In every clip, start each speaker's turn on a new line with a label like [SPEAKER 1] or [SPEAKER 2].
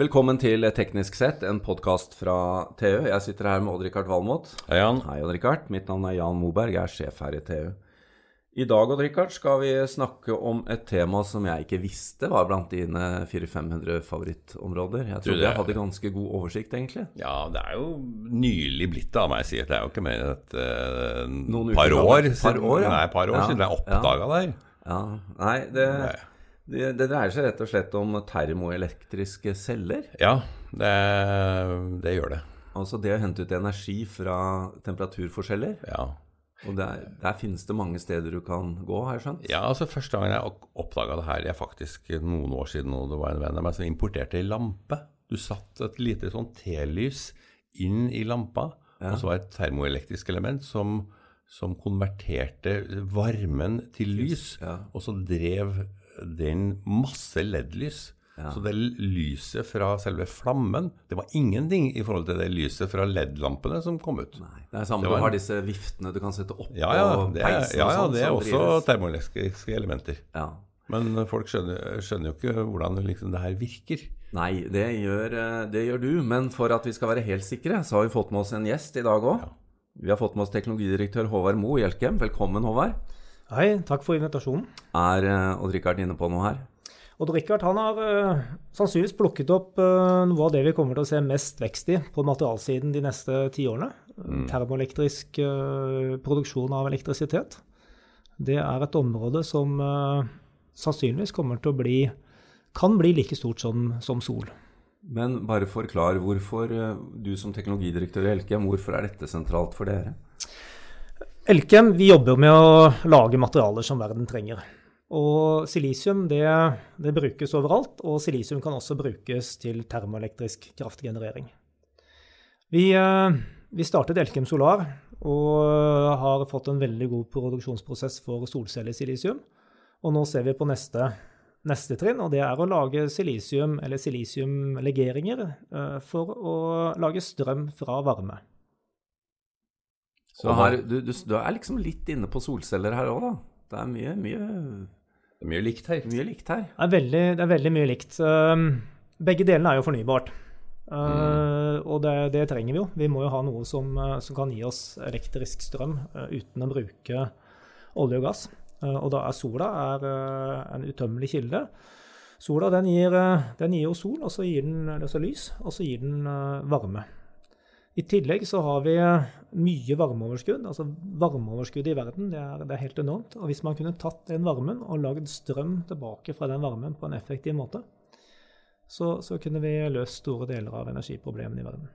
[SPEAKER 1] Velkommen til Teknisk sett, en podkast fra TU. Jeg sitter her med Odd-Rikard Valmot.
[SPEAKER 2] Hei, Jan.
[SPEAKER 1] Hei, Odd-Rikard. Mitt navn er Jan Moberg, jeg er sjef her i TU. I dag Odd-Rikard, skal vi snakke om et tema som jeg ikke visste var blant dine 400-500 favorittområder. Jeg trodde jeg hadde ganske god oversikt, egentlig.
[SPEAKER 2] Ja, det er jo nylig blitt det av meg, sier Det er jo ikke mer enn et uh,
[SPEAKER 1] Noen
[SPEAKER 2] par
[SPEAKER 1] uker
[SPEAKER 2] år,
[SPEAKER 1] gammelt. Par år, ja.
[SPEAKER 2] Nei, par år
[SPEAKER 1] Ja,
[SPEAKER 2] siden jeg oppdaga
[SPEAKER 1] ja.
[SPEAKER 2] her.
[SPEAKER 1] Ja, Nei, det,
[SPEAKER 2] Nei.
[SPEAKER 1] Det, det dreier seg rett og slett om termoelektriske celler.
[SPEAKER 2] Ja, det, det gjør det.
[SPEAKER 1] Altså det å hente ut energi fra temperaturforskjeller.
[SPEAKER 2] Ja.
[SPEAKER 1] Og der, der finnes det mange steder du kan gå, har jeg skjønt?
[SPEAKER 2] ja, altså Første gangen jeg oppdaga det her, er faktisk noen år siden, og det var en venn av meg som importerte ei lampe. Du satt et lite sånn telys inn i lampa, og så var det et termoelektrisk element som, som konverterte varmen til lys,
[SPEAKER 1] Ja.
[SPEAKER 2] og så drev den masse LED-lys. Så det lyset fra selve flammen, det var ingenting i forhold til det lyset fra LED-lampene som kom ut.
[SPEAKER 1] Nei, det er samme,
[SPEAKER 2] Det
[SPEAKER 1] Du har disse viftene du kan sette opp
[SPEAKER 2] Ja, ja, det er,
[SPEAKER 1] peisen
[SPEAKER 2] ja,
[SPEAKER 1] og
[SPEAKER 2] ja,
[SPEAKER 1] sånn.
[SPEAKER 2] det er også
[SPEAKER 1] drives.
[SPEAKER 2] termoelektriske elementer.
[SPEAKER 1] Ja.
[SPEAKER 2] Men folk skjønner, skjønner jo ikke hvordan liksom det her virker.
[SPEAKER 1] Nei, det gjør, eh, det gjør du. Men for at vi skal være helt sikre, så har vi fått med oss en gjest i dag òg. Vi har fått med oss teknologidirektør Håvard Moe Elkem Velkommen, Håvard.
[SPEAKER 3] Hei, takk for invitasjonen.
[SPEAKER 1] Er eh, Odd-Rikard inne på noe her?
[SPEAKER 3] Odd Rikard har eh, sannsynligvis plukket opp eh, noe av det vi kommer til å se mest vekst i på materialsiden de neste ti årene. Termoelektrisk produksjon av elektrisitet. Det er et område som sannsynligvis kommer til å bli kan bli like stort som, som sol.
[SPEAKER 1] Men bare forklar hvorfor du som teknologidirektør i Elkem, hvorfor er dette sentralt for dere?
[SPEAKER 3] Elkem vi jobber med å lage materialer som verden trenger. Og silisium det, det brukes overalt, og silisium kan også brukes til termoelektrisk kraftgenerering. Vi, eh, vi startet Elkem Solar og har fått en veldig god produksjonsprosess for solcellesilisium. Og nå ser vi på neste, neste trinn, og det er å lage silisium eller silisiumlegeringer eh, for å lage strøm fra varme.
[SPEAKER 1] Så her, du, du, du er liksom litt inne på solceller her òg, da. Det er mye, mye,
[SPEAKER 2] Det er mye likt her.
[SPEAKER 1] mye likt her.
[SPEAKER 3] Det er veldig, det er veldig mye likt. Um, begge delene er jo fornybart. Uh, Og det, det trenger vi jo. Vi må jo ha noe som, uh, som kan gi oss elektrisk strøm uh, uten å bruke olje og gass. Uh, og da er sola er, uh, en utømmelig kilde. Sola den gir, uh, den gir jo sol, og så gir den altså lys, og så gir den uh, varme. I tillegg så har vi uh, mye varmeoverskudd. altså Varmeoverskuddet i verden det er, det er helt enormt. og Hvis man kunne tatt den varmen og lagd strøm tilbake fra den varmen på en effektiv måte, så, så kunne vi løst store deler av energiproblemene i verden.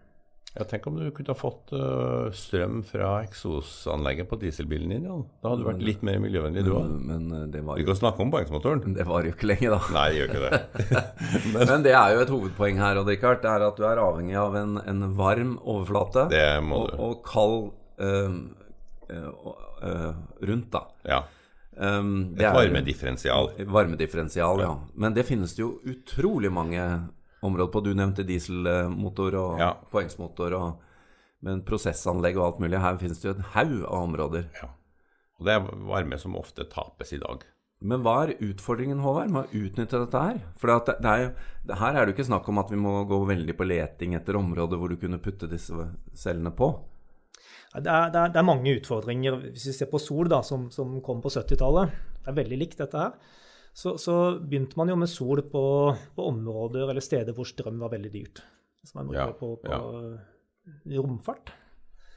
[SPEAKER 2] Jeg tenker om du kunne ha fått uh, strøm fra eksosanlegget på dieselbilen din. Jan. Da hadde du vært litt mer miljøvennlig, du òg.
[SPEAKER 1] Men eh,
[SPEAKER 2] Vi kan snakke om poengsmotoren.
[SPEAKER 1] det var jo ikke lenge, da.
[SPEAKER 2] Nei, det gjør ikke det.
[SPEAKER 1] Men det er jo et hovedpoeng her, Rikard. Det er at du er avhengig av en, en varm overflate og, og kald eh, eh, rundt, da.
[SPEAKER 2] Ja.
[SPEAKER 1] Um,
[SPEAKER 2] Et varmedifferensial.
[SPEAKER 1] Varmedifferensial, ja. Men det finnes det jo utrolig mange områder på. Du nevnte dieselmotor og
[SPEAKER 2] Ja.
[SPEAKER 1] poengsmotor og men prosessanlegg og alt mulig. Her finnes det jo en haug av områder.
[SPEAKER 2] ja. Og det er varme som ofte tapes i dag.
[SPEAKER 1] Men hva er utfordringen, Håvard, med å utnytte dette her? For det, det er jo, det, her er det jo ikke snakk om at vi må gå veldig på leting etter områder hvor du kunne putte disse cellene på.
[SPEAKER 3] Det er, det, er, det er mange utfordringer. Hvis vi ser på sol, da, som, som kom på 70-tallet, det er veldig likt dette her. Så, så begynte man jo med sol på, på områder eller steder hvor strøm var veldig dyrt. Så man
[SPEAKER 2] Ja,
[SPEAKER 3] brukte på, på
[SPEAKER 2] ja.
[SPEAKER 3] romfart.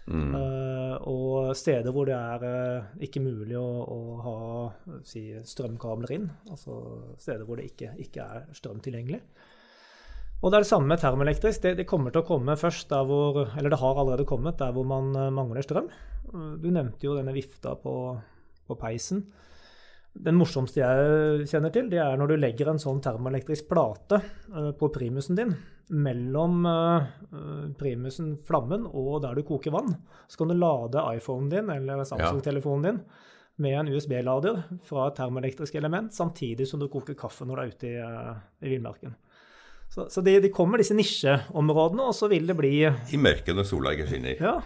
[SPEAKER 2] Mm.
[SPEAKER 3] Uh, og steder hvor det er uh, ikke mulig å, å ha si, strømkabler inn. Altså steder hvor det ikke, ikke er strøm tilgjengelig. Og det er det samme med termoelektrisk. Det, det kommer til å komme først der hvor Eller det har allerede kommet der hvor man eh, mangler strøm. Du nevnte jo denne vifta på, på peisen. Den morsomste jeg kjenner til, det er når du legger en sånn termoelektrisk plate eh, på primusen din mellom eh, primusen, flammen, og der du koker vann. Så kan du lade iPhonen din eller Samsung-telefonen din med en USB-lader fra et termoelektrisk element, samtidig som du koker kaffe når du er ute i, eh, i villmarken. Så, så det, de, kommer disse nisjeområdene, og så vil det bli
[SPEAKER 2] I mørket når sola ikke skinner.
[SPEAKER 3] Ja.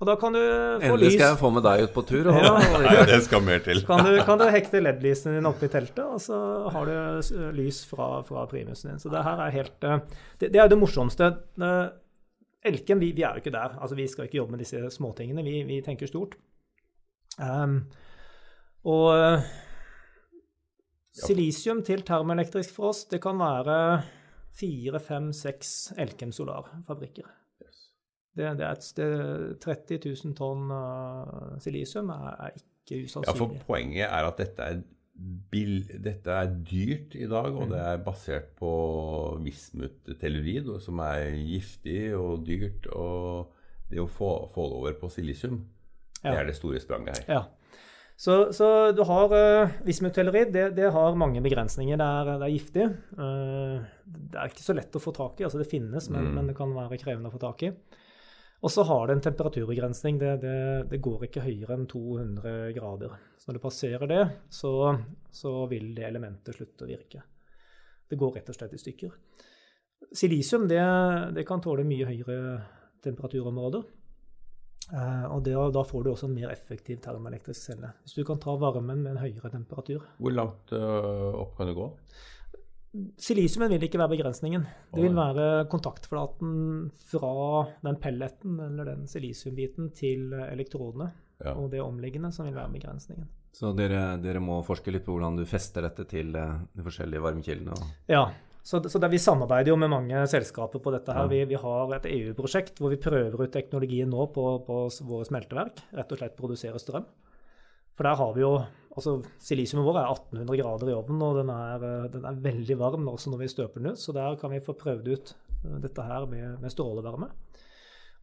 [SPEAKER 3] Og da kan du få
[SPEAKER 1] Endelig
[SPEAKER 3] lys
[SPEAKER 1] skal jeg få med deg ut på tur. Og,
[SPEAKER 3] Ja.
[SPEAKER 2] Nei, det skal mer til.
[SPEAKER 3] kan du, kan du hekte LED-lysene dine oppi teltet, og så har du lys fra, fra primusen din. Så det her er helt Det, det er jo det morsomste. Elken, vi, vi er jo ikke der. Altså, vi skal ikke jobbe med disse småtingene. Vi, vi tenker stort. Um, og silisium til termoelektrisk for oss, det kan være fire, fem, seks Elkem Solar-fabrikker. Det, det et, det, 30 000 tonn uh, silisium er, er ikke
[SPEAKER 2] Ja, for poenget er at dette er, bill, dette er dyrt i dag, og det er basert på vismut-tellurid, som er giftig og dyrt. Og det å få, få det over på silisium, det er det store spranget her.
[SPEAKER 3] Ja. Så, så du har uh, vismutellerid, det, det har mange begrensninger. Det er, det er giftig. Uh, det er ikke så lett å få tak i. Altså det finnes, men,
[SPEAKER 2] Mm.
[SPEAKER 3] men det kan være krevende å få tak i. Og så har det en temperaturbegrensning. Det, det, det går ikke høyere enn 200 grader. Så når du passerer det, så, så vil det elementet slutte å virke. Det går rett og slett i stykker. Silisium det, det kan tåle mye høyere temperaturområder. Eh, og det, da får du også en mer effektiv termoelektrisk celle. Hvis du kan ta varmen med en høyere temperatur.
[SPEAKER 2] Hvor langt øh, opp kan det gå?
[SPEAKER 3] Silisiumen vil ikke være begrensningen. Det vil være kontaktflaten fra den pelleten eller den silisiumbiten til elektrodene
[SPEAKER 2] Ja.
[SPEAKER 3] og det omliggende som vil være begrensningen.
[SPEAKER 1] Så dere, dere må forske litt på hvordan du fester dette til eh, de forskjellige varmekildene.
[SPEAKER 3] Ja, så, så der, Vi samarbeider jo med mange selskaper på dette. her.
[SPEAKER 1] Ja.
[SPEAKER 3] Vi, vi har et EU-prosjekt hvor vi prøver ut teknologien nå på, på våre smelteverk. Rett og slett produsere strøm. For der har vi jo altså Silisiumet vår er 1800 grader i ovnen, og den er, eh, den er veldig varm også når vi støper den ut. Så der kan vi få prøvd ut eh, dette her med, med strålevarme.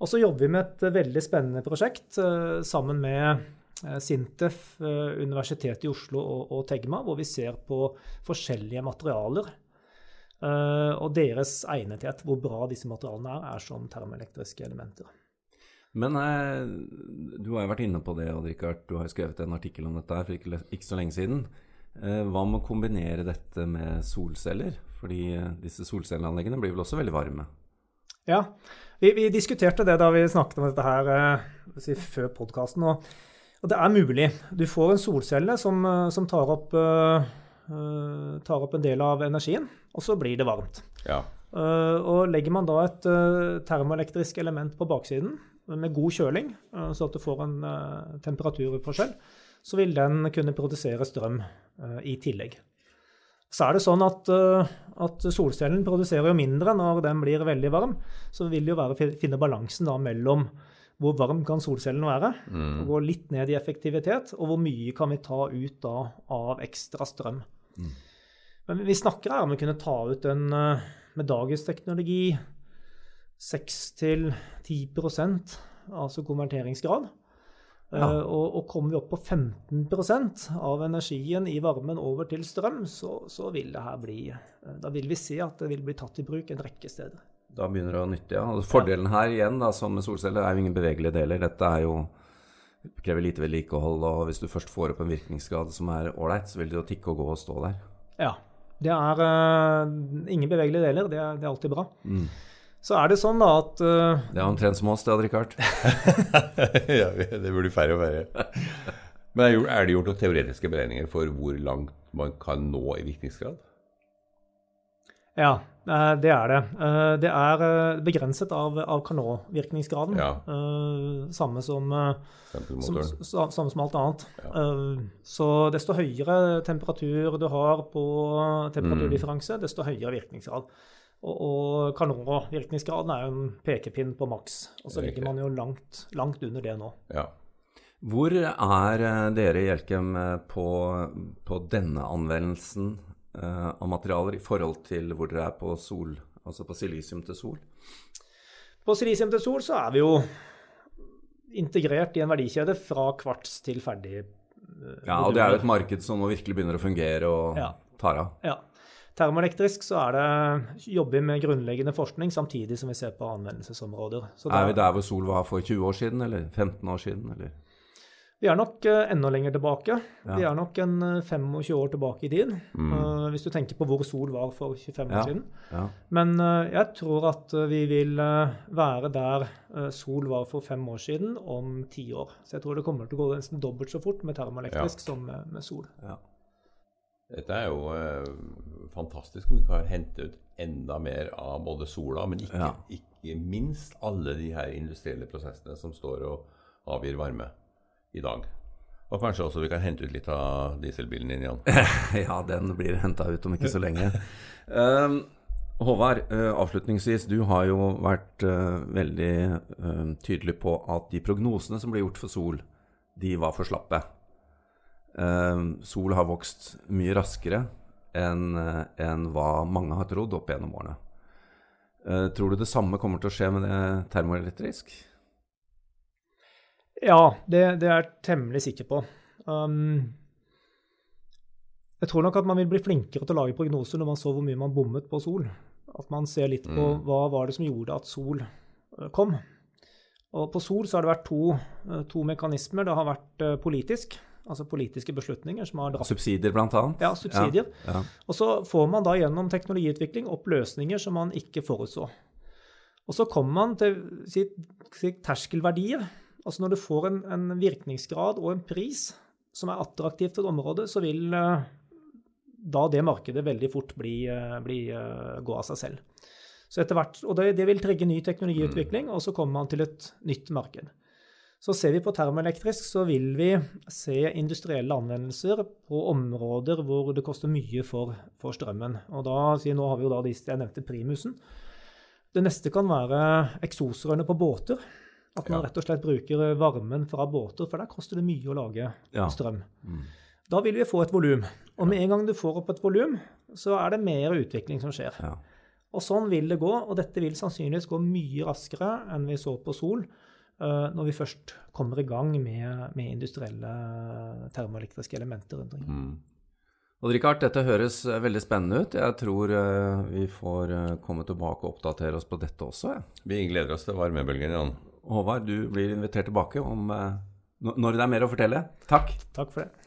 [SPEAKER 3] Og så jobber vi med et eh, veldig spennende prosjekt sammen med Sintef, Universitetet i Oslo og, og Tegma, hvor vi ser på forskjellige materialer og deres egnethet, hvor bra disse materialene er, er som termoelektriske elementer.
[SPEAKER 1] Men eh, du har jo vært inne på det, Odd Rikard. Du har jo skrevet en artikkel om dette her for ikke, ikke så lenge siden. Eh, hva med å kombinere dette med solceller? Fordi eh, disse solcelleanleggene blir vel også veldig varme?
[SPEAKER 3] Ja, vi, vi diskuterte det da vi snakket om dette her si, før podkasten. Og, og det er mulig. Du får en solcelle som, som tar, opp, eh, eh, tar opp en del av energien, og så blir det varmt.
[SPEAKER 2] Ja.
[SPEAKER 3] Uh, og legger man da et uh, termoelektrisk element på baksiden med god kjøling, eh, så at du får en eh, temperaturforskjell, så vil den kunne produsere strøm eh, i tillegg. Så er det sånn at, eh, at solcellen produserer jo mindre når den blir veldig varm. Så vil det jo være å finne balansen da mellom hvor varm kan solcellen være,
[SPEAKER 2] Mm.
[SPEAKER 3] gå litt ned i effektivitet, og hvor mye kan vi ta ut da av ekstra strøm. Men vi snakker her om å kunne ta ut en, eh, med dagens teknologi 6-10 altså konverteringsgrad.
[SPEAKER 1] Ja.
[SPEAKER 3] Eh, og, og kommer vi opp på 15 av energien i varmen over til strøm, så, så vil det her bli eh, Da vil vi se at det vil bli tatt i bruk en rekke steder.
[SPEAKER 1] Da begynner det å nytte, ja. Og fordelen her igjen, da, som med solceller, er jo ingen bevegelige deler. Dette er jo krever lite vedlikehold, og hvis du først får opp en virkningsgrad som er ålreit, så vil det jo tikke og gå og stå der.
[SPEAKER 3] Ja. Det er uh, ingen bevegelige deler. Det det er alltid bra.
[SPEAKER 1] Mm.
[SPEAKER 3] Så er det sånn da at uh,
[SPEAKER 1] Det er omtrent som oss, det, Odd Rikard.
[SPEAKER 2] ja, det burde færre og færre. Men er det gjort noen teoretiske beregninger for hvor langt man kan nå i virkningsgrad?
[SPEAKER 3] Ja, eh, det er det. Eh, Det er begrenset av, av Carnot-virkningsgraden.
[SPEAKER 2] Ja.
[SPEAKER 3] Eh, Samme som, som, samme som alt annet.
[SPEAKER 2] Ja.
[SPEAKER 3] Eh, Så desto høyere temperatur du har på temperaturdifferanse,
[SPEAKER 2] Mm.
[SPEAKER 3] desto høyere virkningsgrad. Og, og Carnot-virkningsgraden er jo en pekepinn på maks, og så ligger man jo langt, langt under det nå.
[SPEAKER 2] Ja.
[SPEAKER 1] Hvor er eh, dere i Elkem eh, på, på denne anvendelsen eh, av materialer i forhold til hvor dere er på sol, altså på silisium til sol?
[SPEAKER 3] På silisium til sol så er vi jo integrert i en verdikjede fra kvarts til ferdig.
[SPEAKER 1] Ja, og det er jo et marked som nå virkelig begynner å fungere og
[SPEAKER 3] Ja.
[SPEAKER 1] tar av.
[SPEAKER 3] Ja. Termoelektrisk så er det jobber med grunnleggende forskning samtidig som vi ser på anvendelsesområder. Så
[SPEAKER 1] Er vi der hvor sol var for 20 år siden, eller 15 år siden, eller?
[SPEAKER 3] Vi er nok uh, enda lenger tilbake. Ja. Vi er nok en uh, 25 år tilbake i tid. Mm. Uh, hvis du tenker på hvor sol var for 25 år ja. siden. Ja. Men jeg tror at vi vil være der sol var for fem år siden om ti år. Så jeg tror det kommer til å gå nesten dobbelt så fort med termoelektrisk som med, med sol.
[SPEAKER 2] Dette er jo fantastisk om vi kan hente ut enda mer av både sola, men ikke, ikke minst alle de her industrielle prosessene som står og avgir varme i dag. Og kanskje også vi kan hente ut litt av dieselbilen din, Jan?
[SPEAKER 1] ja, den blir henta ut om ikke så lenge. um, Håvard, uh, avslutningsvis. Du har jo vært uh, veldig uh, tydelig på at de prognosene som ble gjort for Sol, de var for slappe. Ehm, sol har vokst mye raskere enn en hva mange har trodd opp gjennom årene. tror du det samme kommer til å skje med det termoelektrisk?
[SPEAKER 3] Ja, det, det, er jeg temmelig sikker på. Um, jeg tror nok at man vil bli flinkere til å lage prognoser når man så hvor mye man bommet på sol. At man ser litt på mm. hva var det som gjorde at sol eh, kom. Og på sol så har det vært to, eh, to mekanismer. Det har vært politisk, altså politiske beslutninger som har
[SPEAKER 1] dratt Subsidier, blant annet?
[SPEAKER 3] Ja, subsidier. Ja, ja. Og så får man da gjennom teknologiutvikling opp løsninger som man ikke forutså. Og så kommer man til sitt, sitt terskelverdier Altså når du får en, en, virkningsgrad og en pris som er attraktivt til et område, så vil uh, da det markedet veldig fort bli, uh, bli uh, gå av seg selv. Så etter hvert, og det, det vil trigge ny teknologiutvikling, og så kommer man til et nytt marked. Så ser vi på termoelektrisk, så vil vi se industrielle anvendelser på områder hvor det koster mye for, for strømmen. Og da, Nå har vi jo da de jeg nevnte primusen. Det neste kan være eksosrørene på båter. At man ja. rett og slett bruker varmen fra båter, for der koster det mye å lage ja. strøm. Mm. Da vil vi få et volum. Og med en gang du får opp et volum, så er det mer utvikling som skjer. Ja. Og sånn vil det gå, og dette vil sannsynligvis gå mye raskere enn vi så på Sol når vi først kommer i gang med, med industrielle termoelektriske elementer rundt omkring. Mm.
[SPEAKER 1] Og Richard, dette høres eh, veldig spennende ut. Jeg tror uh, vi får uh, komme tilbake og oppdatere oss på dette også. Ja.
[SPEAKER 2] Vi gleder oss til varmebølgen, Jan.
[SPEAKER 1] Håvard, du blir invitert tilbake om, når det er mer å fortelle. Takk.
[SPEAKER 3] Takk for det.